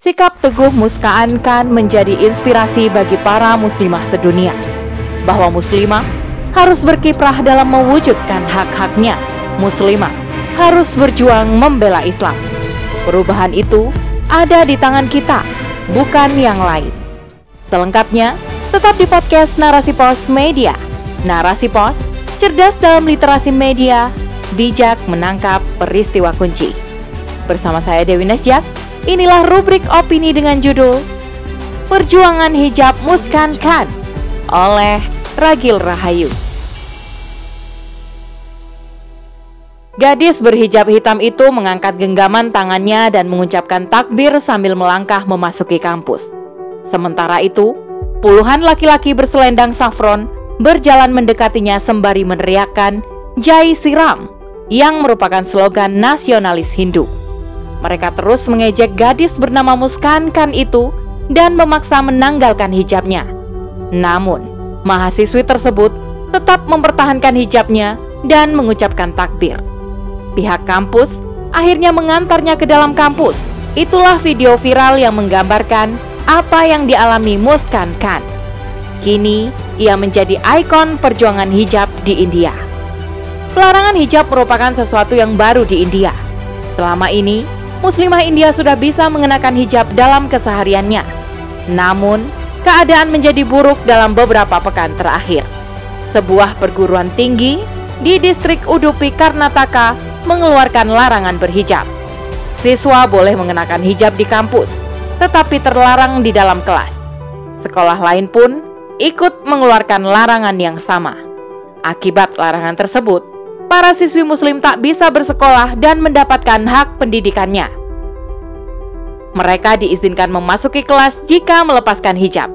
sikap teguh Muskaan Khan menjadi inspirasi bagi para muslimah sedunia. Bahwa muslimah harus berkiprah dalam mewujudkan hak-haknya. Muslimah harus berjuang membela Islam. Perubahan itu ada di tangan kita, bukan yang lain. Selengkapnya, tetap di podcast Narasi Pos Media. Narasi Pos, cerdas dalam literasi media, bijak menangkap peristiwa kunci. Bersama saya Dewi Nasjak, inilah rubrik opini dengan judul Perjuangan Hijab Muskan Khan oleh Ragil Rahayu. Gadis berhijab hitam itu mengangkat genggaman tangannya dan mengucapkan takbir sambil melangkah memasuki kampus. Sementara itu, puluhan laki-laki berselendang safron berjalan mendekatinya sembari meneriakkan Jai Siram yang merupakan slogan nasionalis Hindu. Mereka terus mengejek gadis bernama Muskan Khan itu dan memaksa menanggalkan hijabnya. Namun, mahasiswi tersebut tetap mempertahankan hijabnya dan mengucapkan takbir. Pihak kampus akhirnya mengantarnya ke dalam kampus. Itulah video viral yang menggambarkan apa yang dialami Muskan Khan. Kini, ia menjadi ikon perjuangan hijab di India. Pelarangan hijab merupakan sesuatu yang baru di India. Selama ini, Muslimah India sudah bisa mengenakan hijab dalam kesehariannya. Namun, keadaan menjadi buruk dalam beberapa pekan terakhir. Sebuah perguruan tinggi di distrik Udupi Karnataka mengeluarkan larangan berhijab. Siswa boleh mengenakan hijab di kampus, tetapi terlarang di dalam kelas. Sekolah lain pun ikut mengeluarkan larangan yang sama. Akibat larangan tersebut, para siswi muslim tak bisa bersekolah dan mendapatkan hak pendidikannya. Mereka diizinkan memasuki kelas jika melepaskan hijab.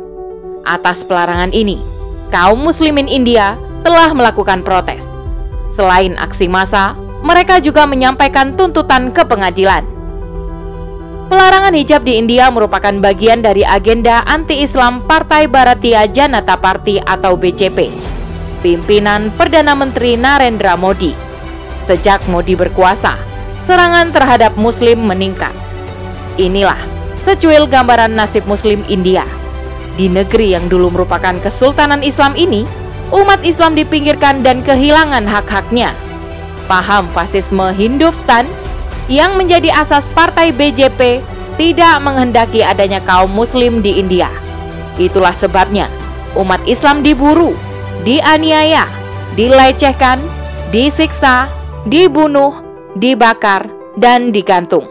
Atas pelarangan ini, kaum muslimin India telah melakukan protes. Selain aksi massa, mereka juga menyampaikan tuntutan ke pengadilan. Pelarangan hijab di India merupakan bagian dari agenda anti-Islam Partai Bharatiya Janata Party atau BJP pimpinan Perdana Menteri Narendra Modi. Sejak Modi berkuasa, serangan terhadap Muslim meningkat. Inilah secuil gambaran nasib Muslim India. Di negeri yang dulu merupakan Kesultanan Islam ini, umat Islam dipinggirkan dan kehilangan hak-haknya. Paham fasisme Hinduftan yang menjadi asas partai BJP tidak menghendaki adanya kaum muslim di India. Itulah sebabnya umat Islam diburu dianiaya, dilecehkan, disiksa, dibunuh, dibakar, dan digantung.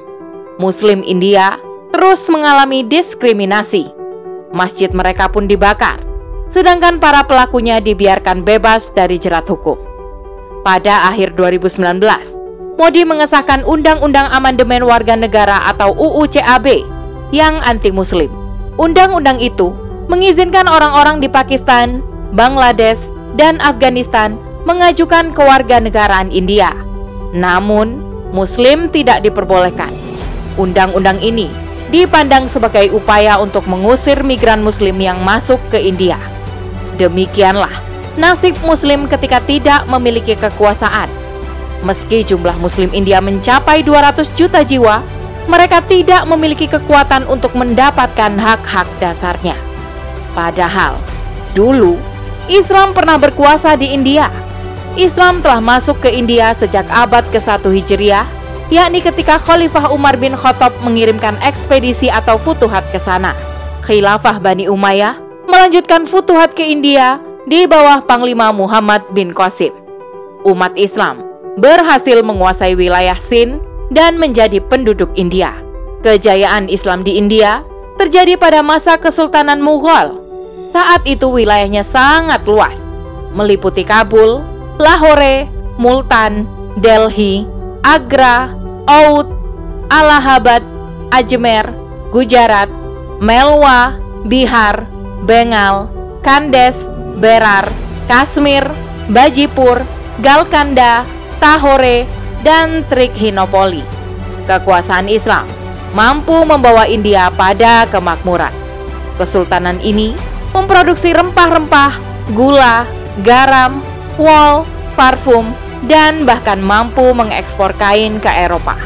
Muslim India terus mengalami diskriminasi. Masjid mereka pun dibakar, sedangkan para pelakunya dibiarkan bebas dari jerat hukum. Pada akhir 2019, Modi mengesahkan Undang-Undang Amandemen Warga Negara atau UU CAB yang anti-Muslim. Undang-undang itu mengizinkan orang-orang di Pakistan, Bangladesh, dan Afghanistan mengajukan kewarganegaraan India. Namun, Muslim tidak diperbolehkan. Undang-undang ini dipandang sebagai upaya untuk mengusir migran Muslim yang masuk ke India. Demikianlah nasib Muslim ketika tidak memiliki kekuasaan. Meski jumlah Muslim India mencapai 200 juta jiwa, mereka tidak memiliki kekuatan untuk mendapatkan hak-hak dasarnya. Padahal, dulu Islam pernah berkuasa di India. Islam telah masuk ke India sejak abad ke-1 Hijriah, yakni ketika Khalifah Umar bin Khattab mengirimkan ekspedisi atau futuhat ke sana. Khilafah Bani Umayyah melanjutkan futuhat ke India di bawah Panglima Muhammad bin Qasim. Umat Islam berhasil menguasai wilayah Sind dan menjadi penduduk India. Kejayaan Islam di India terjadi pada masa Kesultanan Mughal saat itu wilayahnya sangat luas, meliputi Kabul, Lahore, Multan, Delhi, Agra, Oud, Allahabad, Ajmer, Gujarat, Melwa, Bihar, Bengal, Kandes, Berar, Kashmir, Bajipur, Galkanda, Tahore, dan Trikhinopoli. Kekuasaan Islam mampu membawa India pada kemakmuran. Kesultanan ini memproduksi rempah-rempah, gula, garam, wol, parfum, dan bahkan mampu mengekspor kain ke Eropa.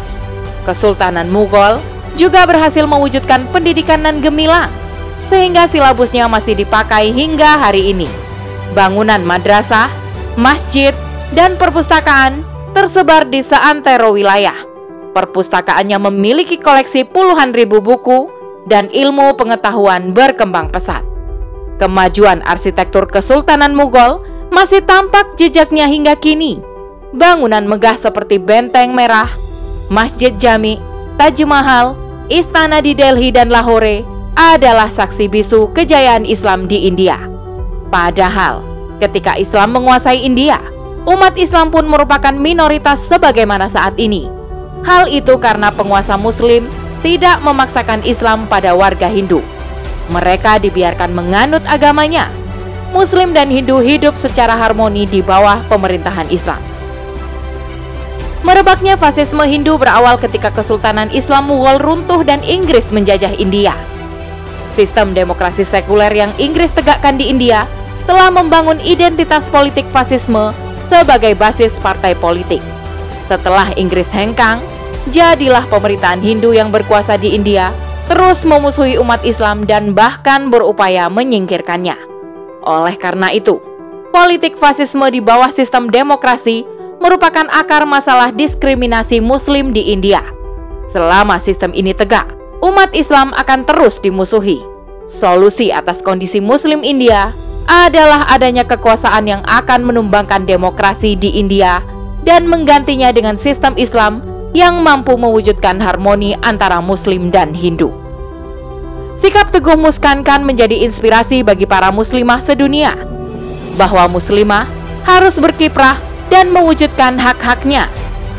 Kesultanan Mughal juga berhasil mewujudkan pendidikan nan gemilang, sehingga silabusnya masih dipakai hingga hari ini. Bangunan madrasah, masjid, dan perpustakaan tersebar di seantero wilayah. Perpustakaannya memiliki koleksi puluhan ribu buku dan ilmu pengetahuan berkembang pesat. Kemajuan arsitektur Kesultanan Mughal masih tampak jejaknya hingga kini. Bangunan megah seperti Benteng Merah, Masjid Jami, Taj Mahal, istana di Delhi dan Lahore adalah saksi bisu kejayaan Islam di India. Padahal, ketika Islam menguasai India, umat Islam pun merupakan minoritas sebagaimana saat ini. Hal itu karena penguasa Muslim tidak memaksakan Islam pada warga Hindu. Mereka dibiarkan menganut agamanya. Muslim dan Hindu hidup secara harmoni di bawah pemerintahan Islam. Merebaknya fasisme Hindu berawal ketika Kesultanan Islam Mughal runtuh dan Inggris menjajah India. Sistem demokrasi sekuler yang Inggris tegakkan di India telah membangun identitas politik fasisme sebagai basis partai politik. Setelah Inggris hengkang, jadilah pemerintahan Hindu yang berkuasa di India terus memusuhi umat Islam dan bahkan berupaya menyingkirkannya. Oleh karena itu, politik fasisme di bawah sistem demokrasi merupakan akar masalah diskriminasi Muslim di India. Selama sistem ini tegak, umat Islam akan terus dimusuhi. Solusi atas kondisi Muslim India adalah adanya kekuasaan yang akan menumbangkan demokrasi di India dan menggantinya dengan sistem Islam yang mampu mewujudkan harmoni antara Muslim dan Hindu. Sikap Teguh Muskankan menjadi inspirasi bagi para muslimah sedunia bahwa muslimah harus berkiprah dan mewujudkan hak-haknya.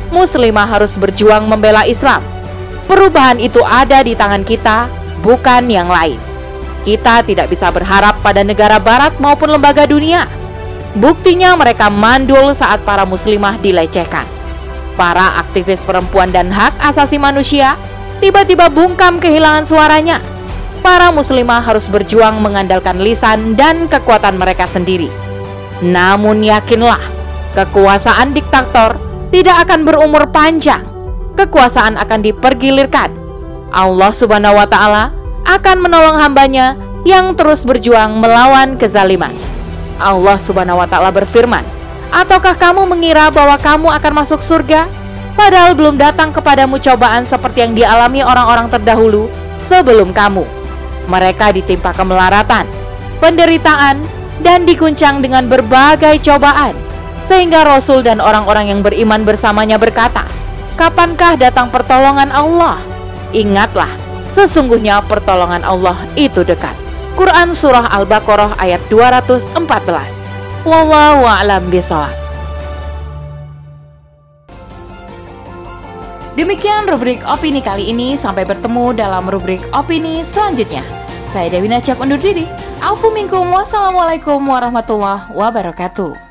Muslimah harus berjuang membela Islam. Perubahan itu ada di tangan kita, bukan yang lain. Kita tidak bisa berharap pada negara barat maupun lembaga dunia. Buktinya mereka mandul saat para muslimah dilecehkan. Para aktivis perempuan dan hak asasi manusia tiba-tiba bungkam kehilangan suaranya. Para muslimah harus berjuang mengandalkan lisan dan kekuatan mereka sendiri. Namun yakinlah, Kekuasaan diktator tidak akan berumur panjang. Kekuasaan akan dipergilirkan. Allah Subhanahu wa taala akan menolong hambanya yang terus berjuang melawan kezaliman. Allah Subhanahu wa taala berfirman, "Ataukah kamu mengira bahwa kamu akan masuk surga padahal belum datang kepadamu cobaan seperti yang dialami orang-orang terdahulu sebelum kamu?" Mereka ditimpa kemelaratan, penderitaan, dan diguncang dengan berbagai cobaan sehingga Rasul dan orang-orang yang beriman bersamanya berkata, Kapankah datang pertolongan Allah? Ingatlah, sesungguhnya pertolongan Allah itu dekat. Quran Surah Al-Baqarah ayat 214 Wallahu a'lam bishawab. Demikian rubrik opini kali ini. Sampai bertemu dalam rubrik opini selanjutnya. Saya Dewi Najak undur diri. Alfu minkum. Wassalamualaikum warahmatullahi wabarakatuh.